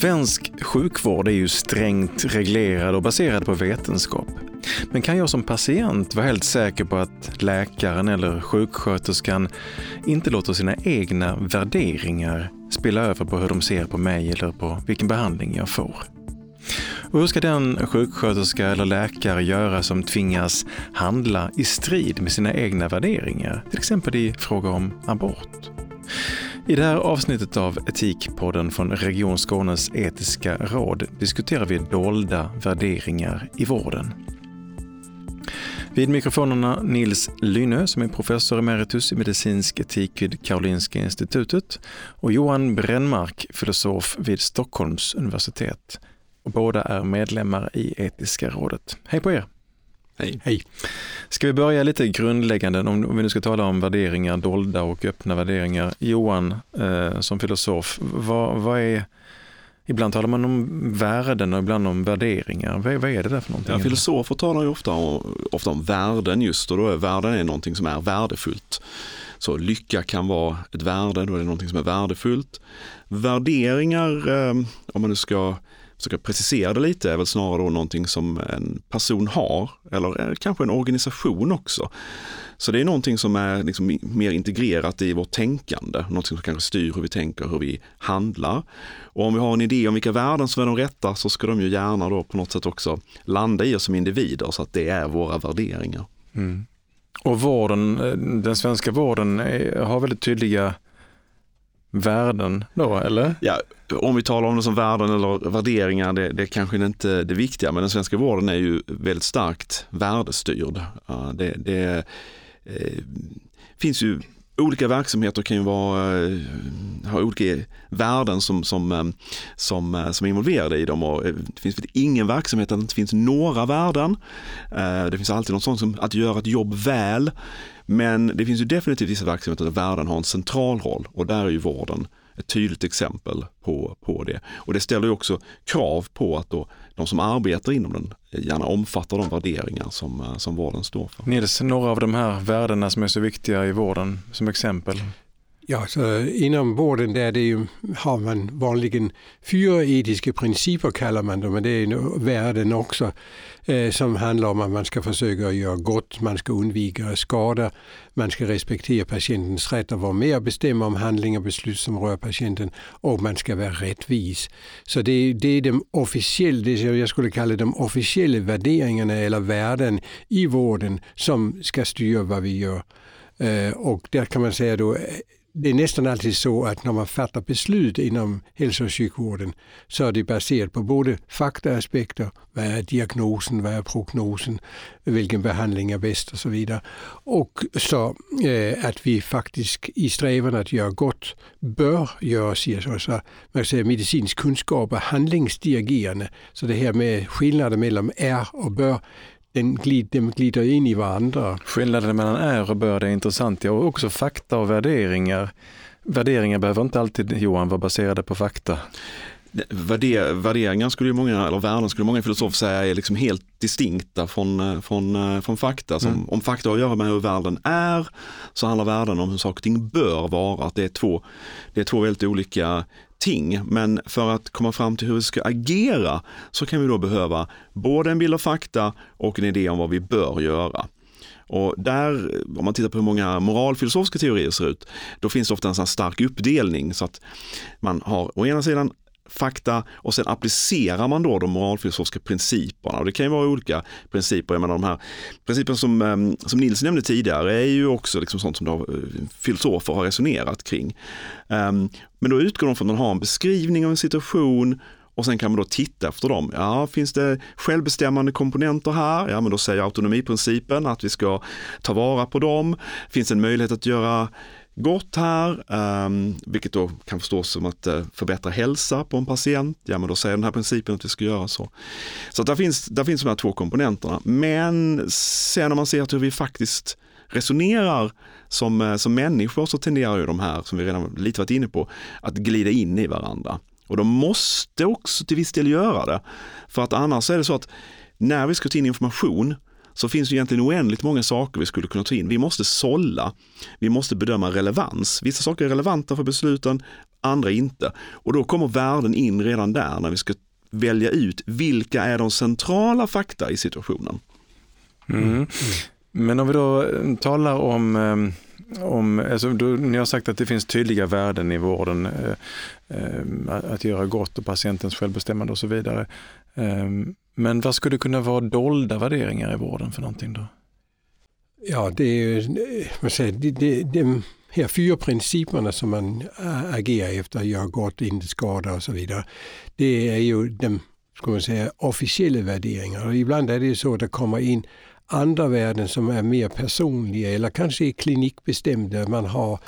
Svensk sjukvård är ju strängt reglerad och baserad på vetenskap. Men kan jag som patient vara helt säker på att läkaren eller sjuksköterskan inte låter sina egna värderingar spela över på hur de ser på mig eller på vilken behandling jag får? Och hur ska den sjuksköterska eller läkare göra som tvingas handla i strid med sina egna värderingar, till exempel i fråga om abort? I det här avsnittet av Etikpodden från Region Skånes etiska råd diskuterar vi dolda värderingar i vården. Vid mikrofonerna Nils Lynö som är professor emeritus i medicinsk etik vid Karolinska institutet och Johan Brännmark, filosof vid Stockholms universitet. Båda är medlemmar i Etiska rådet. Hej på er! Hej. Hej. Ska vi börja lite grundläggande, om, vi nu ska tala om värderingar, dolda och öppna värderingar. Johan, eh, som filosof, vad, vad, är Ibland talar man om värden och ibland om värderingar. Vad, vad är det där för någonting? Ja, filosofer talar ju ofta om, ofta om värden just och då är värden är någonting som är värdefullt. Så lycka kan vara ett värde, då är det någonting som är värdefullt. Värderingar, eh, om man nu ska försöka precisera det lite är väl snarare då någonting som en person har eller eh, kanske en organisation också. Så det är någonting som är liksom mer integrerat i vårt tänkande, någonting som kanske styr hur vi tänker, hur vi handlar. Och om vi har en idé om vilka värden som är de rätta så ska de ju gärna då på något sätt också landa i oss som individer så att det är våra värderingar. Mm. Och vården, eh, den svenska vården har väldigt tydliga värden då, eller? Ja, om vi talar om det som värden eller värderingar, det, det är kanske inte är det viktiga, men den svenska vården är ju väldigt starkt värdestyrd. Det, det eh, finns ju olika verksamheter kan ju vara, eh, ha olika värden som, som, eh, som, eh, som är involverade i dem. Och det finns väl ingen verksamhet där det inte finns några värden. Det finns alltid något sånt som att göra ett jobb väl. Men det finns ju definitivt vissa verksamheter där värden har en central roll och där är ju vården ett tydligt exempel på, på det. Och det ställer ju också krav på att då de som arbetar inom den gärna omfattar de värderingar som, eh, som vården står för. Nils, några av de här värdena som är så viktiga i vården som exempel? Ja, så inom vården där det ju, har man vanligen fyra etiska principer kallar man dem, men det är värden också, eh, øh, som handlar om att man ska försöka göra gott, man ska undvika skada, man ska respektera patientens rätt att vara med och bestämma om handlingar och beslut som rör patienten och man ska vara rättvis. Så det, det är de officiella, det jag skulle kalla de officiella värderingarna eller värden i vården som ska styra vad vi gör. Eh, øh, och där kan man säga då det är nästan alltid så att när man fattar beslut inom hälso och sjukvården så är det baserat på både faktaaspekter, vad är diagnosen, vad är prognosen, vilken behandling är bäst och så vidare. Och så eh, att vi faktiskt i strävan att göra gott bör göra så, man säger, medicinsk kunskap är handlingsdirigerande. Så det här med skillnaden mellan är och bör, den glid, de glider in i varandra. Skillnaden mellan är och bör är intressant. Ja, och också fakta och värderingar. Värderingar behöver inte alltid, Johan, vara baserade på fakta. Värder, värderingar skulle ju många, eller värden skulle många filosofer säga är liksom helt distinkta från, eh, från, eh, från fakta. Som, mm. Om fakta har att göra med hur världen är så handlar värden om hur saker och ting bör vara. Att det, är två, det är två väldigt olika ting. Men för att komma fram till hur vi ska agera så kan vi då behöva både en bild av fakta och en idé om vad vi bör göra. Och där, om man tittar på hur många moralfilosofiska teorier ser ut, då finns det ofta en sån stark uppdelning så att man har å ena sidan fakta och sen applicerar man då de moralfilosofiska principerna. Och det kan ju vara olika principer. Jag menar, de här principerna som, ehm, som Nils nämnde tidigare är ju också liksom sånt som då, eh, filosofer har resonerat kring. Ehm, men då utgår de från att man har en beskrivning av en situation och sen kan man då titta efter dem. Ja, finns det självbestämmande komponenter här? Ja, men då säger autonomiprincipen att vi ska ta vara på dem. Finns det en möjlighet att göra gott här, um, vilket då kan förstås som att uh, förbättra hälsa på en patient. Ja, men då säger den här principen att vi ska göra så. Så att där finns, där finns de här två komponenterna. Men sen om man ser till hur vi faktiskt resonerar som, eh, som människor så tenderar ju de här, som vi redan lite varit inne på, att glida in i varandra. Och de måste också till viss del göra det. För att annars är det så att när vi ska ta in information så finns det egentligen oändligt många saker vi skulle kunna ta in. Vi måste sålla, vi måste bedöma relevans. Vissa saker är relevanta för besluten, andra inte. Och då kommer värden in redan där när vi ska välja ut vilka är de centrala fakta i situationen. Mm. Men om vi då eh, talar om eh, om, alltså, du, ni har sagt att det finns tydliga värden i vården, eh, eh att göra gott och patientens självbestämmande och så vidare. Ehm, men vad skulle kunna vara dolda värderingar i vården för någonting då? Ja, det är ju, man säger, det, det, de här fyra principerna som man agerar efter, gör gott, inte skada och så vidare. Det är ju de ska man säga, officiella värderingar. Och ibland är det så att det kommer in andra värden som är mer personliga eller kanske är klinikbestämda. Man har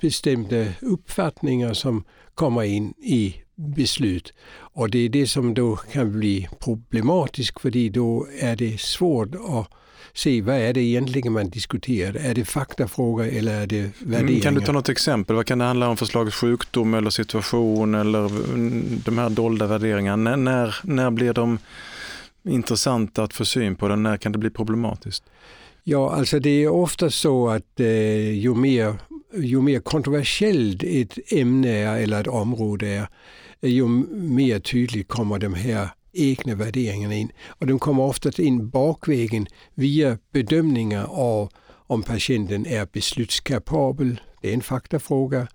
bestämda uppfattningar som kommer in i beslut. Och det är det som då kan bli problematiskt för då är det svårt att se vad är det egentligen man diskuterar. Är det faktafrågor eller är det värderingar? Mm, kan du ta något exempel? Vad kan det handla om för slags sjukdom eller situation eller de här dolda värderingarna? När, när, när blir de intressant att få syn på den? När kan det bli problematiskt? Ja, alltså det är ofta så att eh, ju, mer, ju mer kontroversiellt ett ämne är eller ett område är, ju mer tydligt kommer de här egna värderingarna in. Och de kommer ofta in bakvägen via bedömningar av om patienten är beslutskapabel. Det är en faktafråga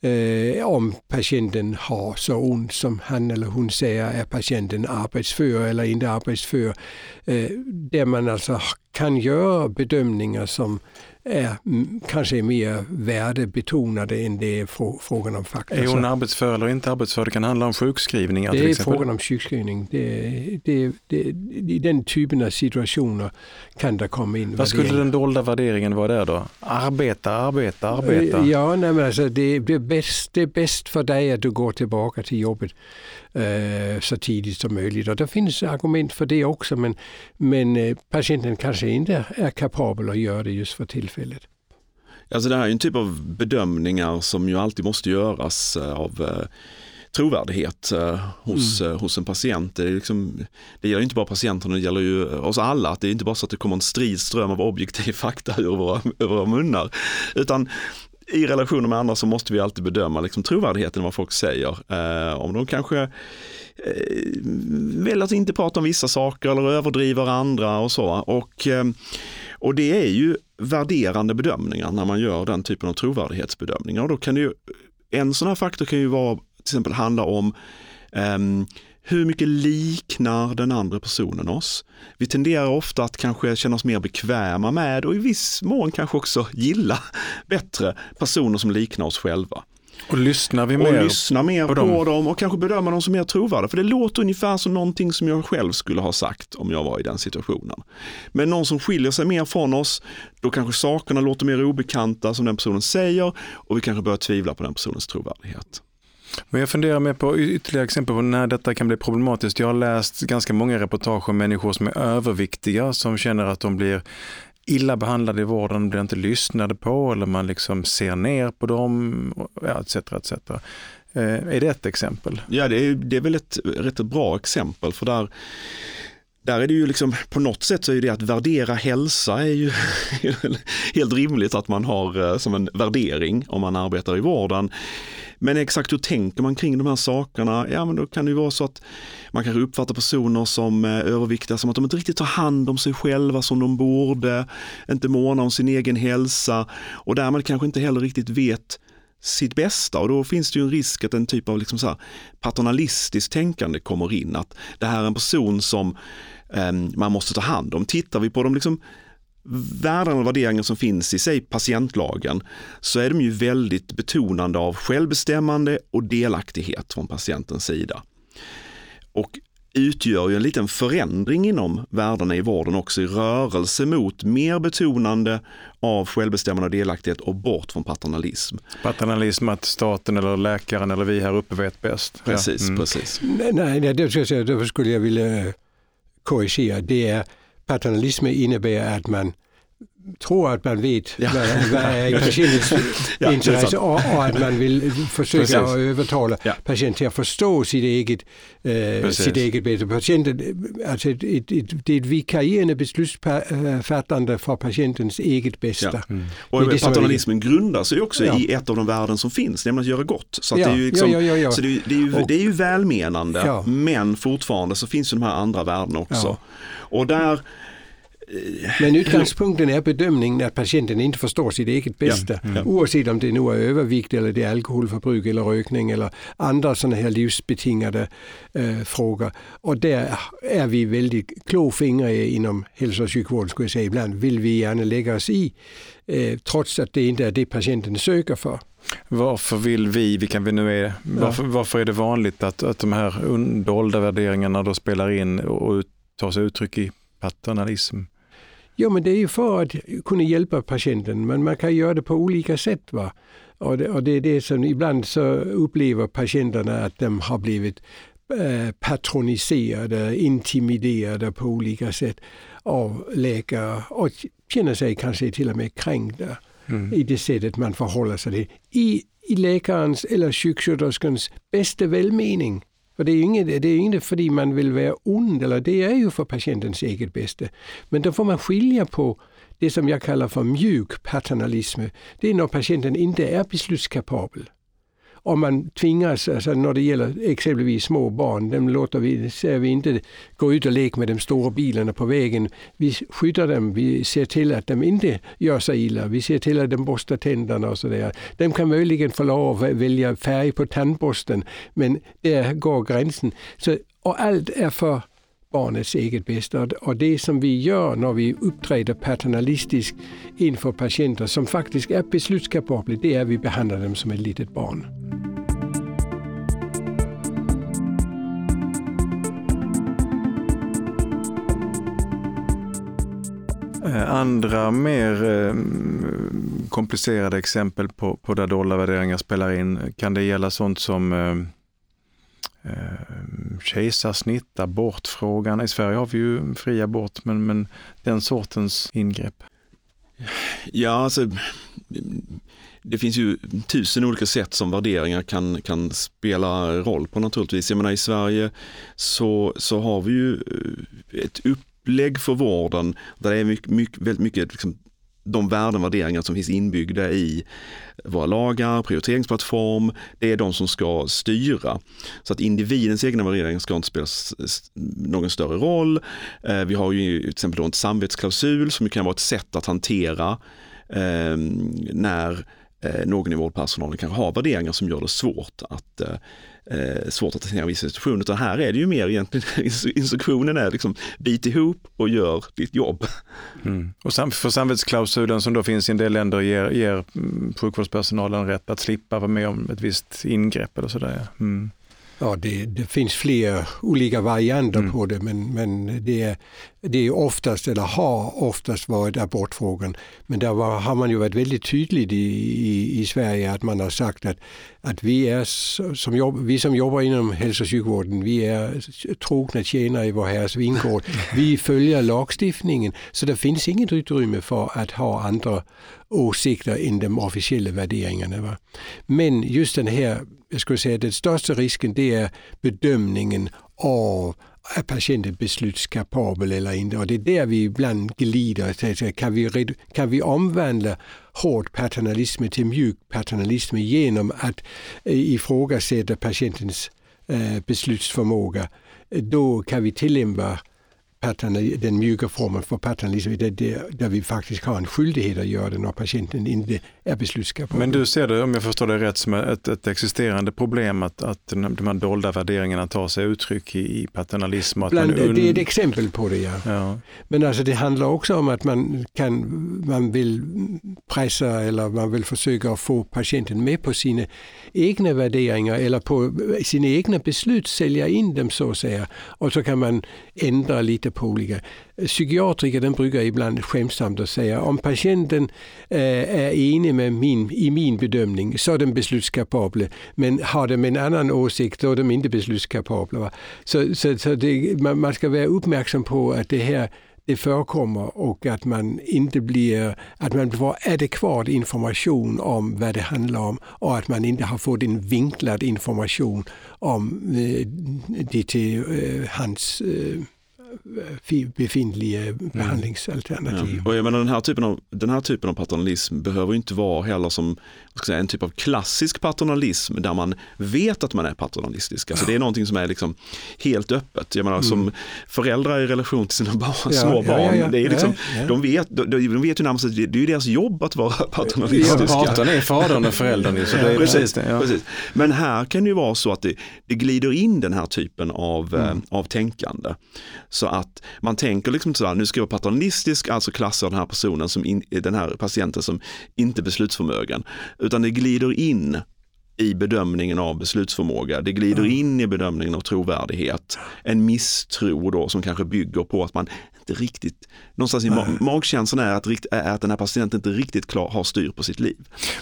eh, om patienten har så ont som han eller hon säger, är patienten arbetsför eller inte arbetsför. Eh, där man alltså kan göra bedömningar som är kanske är mer värdebetonade än det är frågan om fakta. Är hon arbetsför eller inte arbetsför? Det kan handla om sjukskrivningar Det är frågan om sjukskrivning. Det, det, det, I den typen av situationer kan det komma in Vad skulle den dolda värderingen vara där då? Arbeta, arbeta, arbeta? Ja, nej, men alltså det, det, är bäst, det är bäst för dig att du går tillbaka till jobbet eh, så tidigt som möjligt. Och det finns argument för det också men, men eh, patienten kanske inte är kapabel att göra det just för tillfället. Alltså det här är en typ av bedömningar som ju alltid måste göras eh, av eh, trovärdighet eh, hos, mm. hos en patient. Det, är liksom, det gäller inte bara patienten, det gäller ju oss alla. Att det är inte bara så att det kommer en strid ström av objektiv fakta ur våra, ur våra munnar. Utan i relationer med andra så måste vi alltid bedöma liksom, trovärdigheten i vad folk säger. Eh, om de kanske eh, väljer att inte prata om vissa saker eller överdriver andra och så. Och, eh, och det är ju värderande bedömningar när man gör den typen av trovärdighetsbedömningar. Och då kan det ju, en sån här faktor kan ju vara, till exempel handla om ehm, hur mycket liknar den andra personen oss? Vi tenderar ofta att kanske känna oss mer bekväma med och i viss mån kanske också gilla bättre personer som liknar oss själva. Och lyssnar vi mer, och lyssnar mer på, dem. på dem och kanske bedömer dem som mer trovärdiga. För det låter ungefär som någonting som jag själv skulle ha sagt om jag var i den situationen. Men någon som skiljer sig mer från oss, då kanske sakerna låter mer obekanta som den personen säger och vi kanske börjar tvivla på den personens trovärdighet. Men jag funderar mer på ytterligare exempel på när detta kan bli problematiskt. Jag har läst ganska många reportage om människor som är överviktiga, som känner att de blir illa behandlade i vården, blir inte lyssnade på eller man liksom ser ner på dem, etc. etc. Eh, är det ett exempel? Ja, det är, det är väl ett rätt bra exempel för där där är det ju liksom, på något sätt så är det att värdera hälsa är ju helt rimligt att man har eh, som en värdering om man arbetar i vården. Men exakt hur tänker man kring de här sakerna? Ja, men då kan det ju vara så att man kanske uppfattar personer som eh, överviktiga som att de inte riktigt tar hand om sig själva som de borde, inte månar om sin egen hälsa och därmed kanske inte heller riktigt vet sitt bästa och då finns det ju en risk att en typ av liksom så paternalistiskt tänkande kommer in. Att det här är en person som eh, man måste ta hand om. Tittar vi på de liksom värden och värderingar som finns i sig patientlagen så är de ju väldigt betonande av självbestämmande och delaktighet från patientens sida. Och utgör ju en liten förändring inom värdena i vården också i rörelse mot mer betonande av självbestämmande och delaktighet och bort från paternalism. Paternalism att staten eller läkaren eller vi här uppe vet bäst. Precis, ja. mm. precis. Nej, nej det skulle jag vilja korrigera. Det är paternalism innebär att man tror att man vet ja. vad, vad är patientens ja, intresse och, och, att man vill försöka Precis. övertala ja. patienten att förstå sitt eget, eh, sitt eget bästa. Patienten, alltså ett, ett, ett, det är ett vikarierande beslutsfattande för patientens eget bästa. Ja. Mm. Och det paternalismen grundar sig också ja. i ett av de värden som finns, nämligen att göra gott. Så, det, är ju liksom, så det, är, det, är ju, det är ju välmenande, men fortfarande så finns ju de här andra värdena också. Och där men utgångspunkten är bedömningen att patienten inte förstår sitt eget bästa. Ja, ja. Oavsett om det nu är övervikt eller det är alkoholförbruk eller rökning eller andra sådana här livsbetingade äh, frågor. Och där är vi väldigt klåfingriga inom hälso och sjukvården skulle jag säga. Ibland vill vi gärna lägga oss i äh, trots att det inte är det patienten söker för. Varför vill vi, vilka vi nu är, varför, ja. varför är det vanligt att, att de här dolda värderingarna då spelar in och tar sig uttryck i paternalism? Jo, men det är ju för att kunna hjälpa patienten, men man kan göra det på olika sätt. Va? Och, det, och det är det som ibland så upplever patienterna att de har blivit eh, patroniserade, intimiderade på olika sätt av läkare och känner sig kanske till och med kränkta mm. i det sättet man förhåller sig till. I, i läkarens eller sjuksköterskans bästa välmening. För det är ju inte, det är inget för man vill vara ond, eller det är ju för patientens eget bästa. Men då får man skilja på det som jag kallar för mjuk paternalism. Det är när patienten inte är beslutskapabel om man tvingas, alltså när det gäller exempelvis små barn, dem låter vi, ser vi inte gå ut och leka med de stora bilarna på vägen. Vi skyddar dem, vi ser till att de inte gör sig illa, vi ser till att de borstar tänderna och sådär. De kan möjligen få lov att välja färg på tandborsten, men där går gränsen. Så, och allt är för barnets eget bästa. Och det som vi gör när vi uppträder paternalistiskt inför patienter som faktiskt är beslutskapabla, det är att vi behandlar dem som ett litet barn. Eh, andra mer eh, komplicerade exempel på, på där dollarvärderingar spelar in, kan det gälla sånt som eh, eh, kejsarsnitt, abortfrågan. I Sverige har vi ju fri abort, men, men den sortens ingrepp. Ja, alltså det finns ju tusen olika sätt som värderingar kan, kan spela roll på naturligtvis. Jag menar i Sverige så, så har vi ju eh, ett upplägg för vården där det är mycket, mycket, väldigt mycket liksom, de värden och värderingar som finns inbyggda i våra lagar, prioriteringsplattform, det är de som ska styra. Så att individens egna värderingar ska inte spela någon större roll. Eh, vi har ju till exempel en samvetsklausul som kan vara ett sätt att hantera ehm, när eh, någon i vårdpersonalen kanske har värderingar som gör det svårt att eh, eh, svårt att hantera vissa situationer. Utan här är det ju mer egentligen, instruktionen är liksom bit ihop och gör ditt jobb. Mm. Och för samvetsklausulen som då finns i en del länder ger, ger mm, sjukvårdspersonalen rätt att slippa vara med om ett visst ingrepp eller sådär. Mm. Ja, det, det, finns fler olika varianter mm. på det men, men det, det är oftast, eller har oftast varit abortfrågan. Men där var, har man ju varit väldigt tydlig i, i, i Sverige att man har sagt att, att vi, är som jobb, vi som jobbar inom hälso och sjukvården, vi är trogna tjänare i vår herres vingård. Vi följer lagstiftningen så det finns inget utrymme för att ha andra åsikter än de officiella värderingarna. Va? Men just den här, jag skulle säga den största risken det är bedömningen av är patienten beslutskapabel eller inte? Och det är där vi ibland glider. Kan vi, kan vi omvandla hård paternalism till mjuk paternalism genom att øh, ifrågasätta patientens øh, beslutsförmåga? Då kan vi tillämpa den mjuka formen för paternalism det, det, där vi faktiskt har en skyldighet att göra det när patienten inte är beslutskapabel. Men du ser det, om jag förstår det rätt, som ett, ett existerande problem att, att de här dolda värderingarna tar sig uttryck i, i paternalism? Att Bland, man Det är ett exempel på det, ja. ja. Men alltså det handlar också om att man, kan, man vill pressa eller man vill försöka få patienten med på sina egna värderingar eller på sina egna beslut, sälja in dem så att säga. Och så kan man ändra lite på olika. Psykiatriker den brukar ibland skämtsamt att säga om patienten eh, är enig med min, i min bedömning så är den beslutskapabla. Men har de en annan åsikt då är de inte beslutskapabla. Så, så, så det, man, man ska vara uppmärksam på att det här det förekommer och att man inte blir, att man får adekvat information om vad det handlar om och att man inte har fått en vinklad information om eh, det till eh, hans eh, befintliga mm. behandlingsalternativ. Ja. Och jag menar, den, här typen av, den här typen av paternalism behöver inte vara heller som säga, en typ av klassisk paternalism där man vet att man är paternalistisk. Alltså, ja. Det är någonting som är liksom helt öppet. Jag menar, mm. Som föräldrar i relation till sina barn, ja, små barn, det är liksom, De, vet, de, de vet ju närmast att det är deras jobb att vara paternalistiska. Ja, patern är fadern och föräldern. Så det är precis det, precis. Men här kan det ju vara så att det, det glider in den här typen av, mm. eh, av tänkande. Så att man tänker liksom sådär, nu ska jag vara paternalistisk, alltså klassar den här personen som in, den här patienten som inte beslutsförmögen. Utan det glider in i bedömningen av beslutsförmåga. Det glider mm. in i bedömningen av trovärdighet. En misstro då som kanske bygger på att man inte riktigt, någonstans i mag magkänslan är att, är att den här patienten inte riktigt klar, har styr på sitt liv.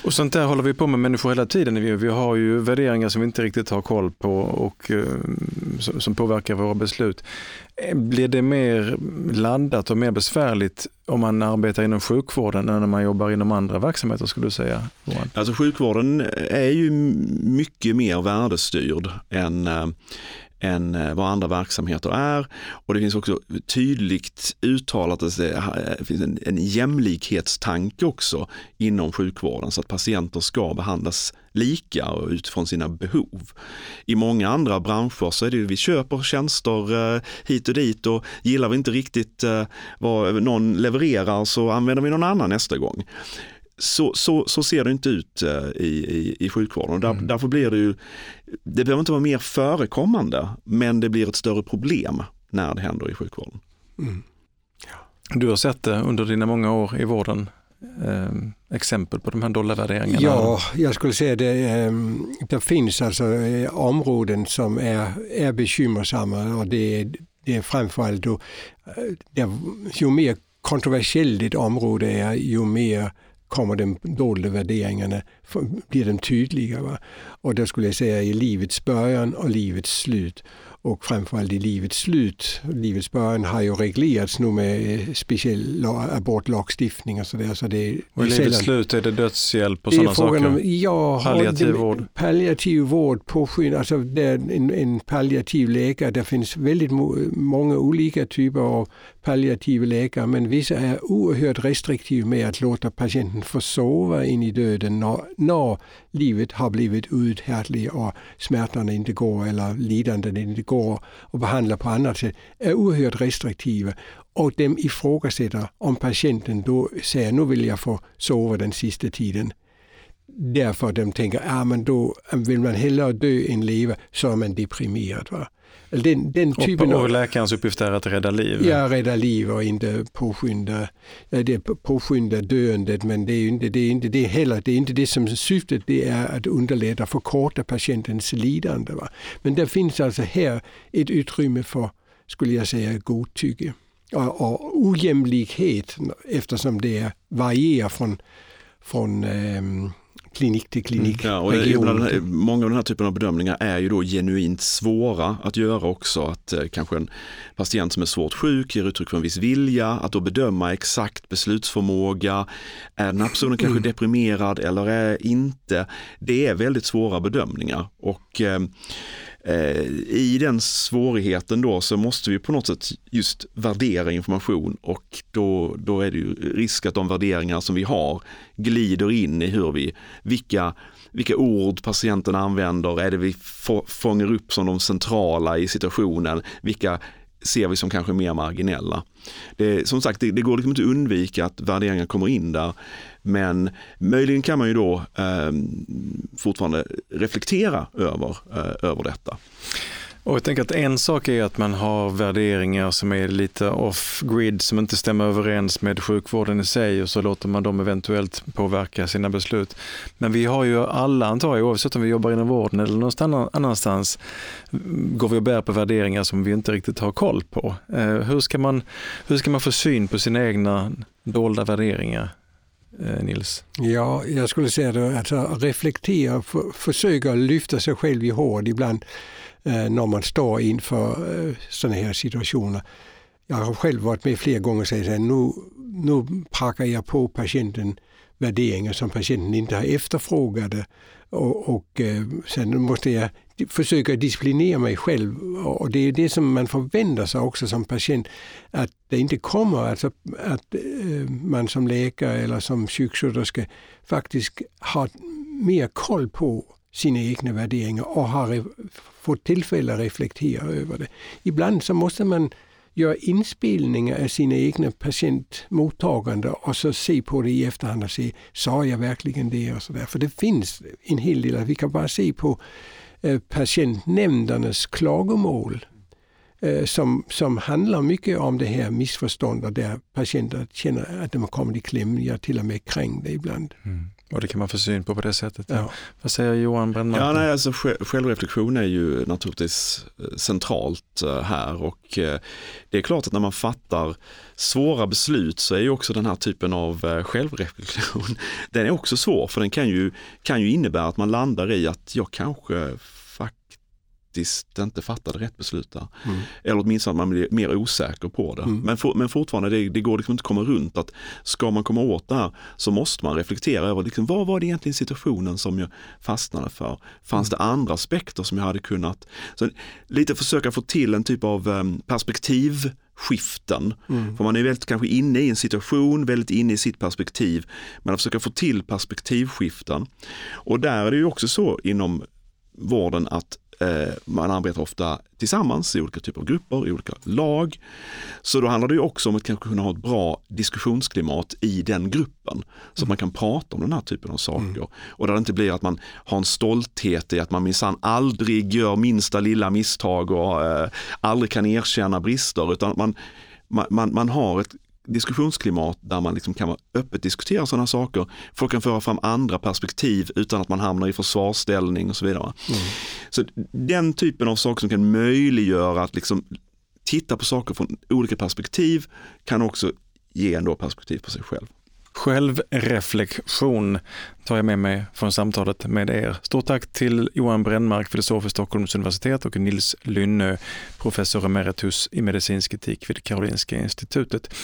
Och sånt där håller vi på med människor hela tiden. Vi, vi har ju värderingar som vi inte riktigt har koll på och uh, som påverkar våra beslut. Blir det mer laddat och mer besvärligt om man arbetar inom sjukvården än när man jobbar inom andra verksamheter skulle du säga? Johan? Alltså sjukvården är ju mycket mer värdestyrd än eh, än eh, vad andra verksamheter är. Och det finns också tydligt uttalat att det eh, finns en, en jämlikhetstanke också inom sjukvården så att patienter ska behandlas lika och utifrån sina behov. I många andra branscher så är det vi köper tjänster eh, hit och dit och gillar vi inte riktigt vad någon levererar så använder vi någon annan nästa gång så, så, så ser det inte ut eh, i, i, i sjukvården. Där, mm. Därför blir det ju, det behöver inte vara mer förekommande, men det blir ett större problem när det händer i sjukvården. Mm. Ja. Du har sett det under dina många år i vården, eh, exempel på de här dolda värderingarna? Ja, jag skulle säga det, eh, det finns alltså eh, områden som är, är bekymmersamma och det, det är framförallt då, eh, det, ju mer kontroversiellt ett område är, ju mer kommer de dolda värderingarna, blir de tydliga. Va? Och då skulle jag säga i livets början och livets slut och framförallt i livets slut. Livets början har ju reglerats nu med eh, speciell abortlagstiftning och sådär. Så det, och i livets sällan, slut är det dödshjälp och sådana saker? Om, ja, palliativ det, vård? Palliativ vård, påskynd, alltså det en, en palliativ läkare. Det finns väldigt många olika typer av palliativa läkare men vissa är oerhört restriktiva med att låta patienten få sova in i döden när, när livet har blivit uthärdligt och smärtan inte går eller lidandet inte går att behandla på annat sätt, är oerhört restriktiva. Och de ifrågasätter om patienten då säger nu vill jag få sova den sista tiden. Därför de tänker, ja ah, men då vill man hellre dö än leva, så är man deprimerad. Va? Den, den typen och, och läkarens uppgift är att rädda liv? Ja, rädda liv och inte påskynda, det påskynda döendet men det är inte det, är inte det heller. Det är inte det som syftet det är att underlätta, förkorta patientens lidande. Va? Men det finns alltså här ett utrymme för, skulle jag säga, godtycke och, och ojämlikhet eftersom det varierar från, från um, klinik till klinik. Mm. Ja, och här, många av den här typen av bedömningar är ju då genuint svåra att göra också. Att eh, kanske en patient som är svårt sjuk ger uttryck för en viss vilja, att då bedöma exakt beslutsförmåga. Är den här personen kanske mm. deprimerad eller är inte? Det är väldigt svåra bedömningar. Och eh, Eh, I den svårigheten då så måste vi på något sätt just värdera information och då, då är det ju risk att de värderingar som vi har glider in i hur vi, vilka, vilka ord patienten använder, är det vi fångar upp som de centrala i situationen, vilka ser vi som kanske mer marginella. Det, som sagt, det, det går liksom inte att undvika att värderingar kommer in där. Men möjligen kan man ju då eh, fortfarande reflektera över, eh, över detta. Och jag tänker att en sak är att man har värderingar som är lite off-grid, som inte stämmer överens med sjukvården i sig och så låter man dem eventuellt påverka sina beslut. Men vi har ju alla, antar jag, oavsett om vi jobbar inom vården eller någonstans annanstans, går vi och bär på värderingar som vi inte riktigt har koll på. Eh, hur ska man, hur ska man få syn på sina egna dolda värderingar? Eh, Nils? Ja, jag skulle säga att alltså, reflektera, för, försöka lyfta sig själv i hård ibland Eh, när man står inför eh, sådana här situationer. jag har själv varit med flera gånger och sagt att nu, nu prackar jag på patienten värderingar som patienten inte har efterfrågat. och, och eh, sen måste jag försöka disciplinera mig själv och det är det som man förväntar sig också som patient att det inte kommer, alltså att man som läkare eller som sjuksköterska faktiskt har mer koll på sina egna värderingar och har fått tillfälle att reflektera över det. Ibland så måste man göra inspelningar av sina egna patientmottagande och så se på det i efterhand och se, sa jag verkligen det och så där. För det finns en hel del, vi kan bara se på eh, patientnämndernas klagomål eh, som, som handlar mycket om det här missförståndet där patienter känner att de har kommit i kläm, ja till och med krängda ibland. Mm. Och det kan man få syn på på det sättet. Ja. Vad säger Johan Brännmark? Ja, nej, alltså, självreflektion är ju naturligtvis eh, centralt eh, här och eh, det är klart att när man fattar svåra beslut så är ju också den här typen av självreflektion, den är också svår för den kan ju, kan ju innebära att man landar i att jag kanske faktiskt inte fattade rätt beslut där. Mm. Eller åtminstone att man blir mer osäker på det. Mm. Men, for, men fortfarande, det, det går liksom inte att komma runt att ska man komma åt det här så måste man reflektera över liksom, vad var det egentligen situationen som jag fastnade för? Fanns det andra aspekter som jag hade kunnat... Så lite försöka få till en typ av um, perspektiv skiften. Mm. För man är väldigt kanske inne i en situation, väldigt inne i sitt perspektiv. Men att försöka få till perspektivskiften. Och där är det ju också så inom vården att man arbetar ofta tillsammans i olika typer av grupper, i olika lag. Så då handlar det också om att kanske kunna ha ett bra diskussionsklimat i den gruppen. Så att man kan prata om den här typen av saker. Mm. Och där det inte blir att man har en stolthet i att man minsann aldrig gör minsta lilla misstag och eh, aldrig kan erkänna brister. Utan att man, man, man har ett diskussionsklimat där man liksom kan öppet diskutera sådana saker. Folk kan föra fram andra perspektiv utan att man hamnar i försvarsställning och så vidare. Mm. Så den typen av saker som kan möjliggöra att liksom titta på saker från olika perspektiv kan också ge ändå perspektiv på sig själv. Självreflektion tar jag med mig från samtalet med er. Stort tack till Johan Brännmark, filosof vid Stockholms universitet och Nils Lynnö, professor emeritus i medicinsk etik vid Karolinska institutet.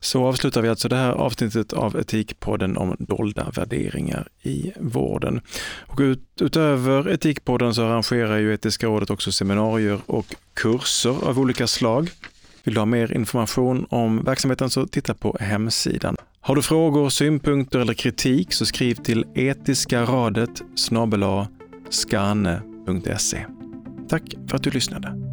Så avslutar vi alltså det här avsnittet av Etikpodden om dolda värderingar i vården. Och ut, utöver Etikpodden så arrangerar ju Etiska rådet också seminarier och kurser av olika slag. Vill du ha mer information om verksamheten så titta på hemsidan. Har du frågor, synpunkter eller kritik så skriv till etiskaradet skane.se. Tack för att du lyssnade.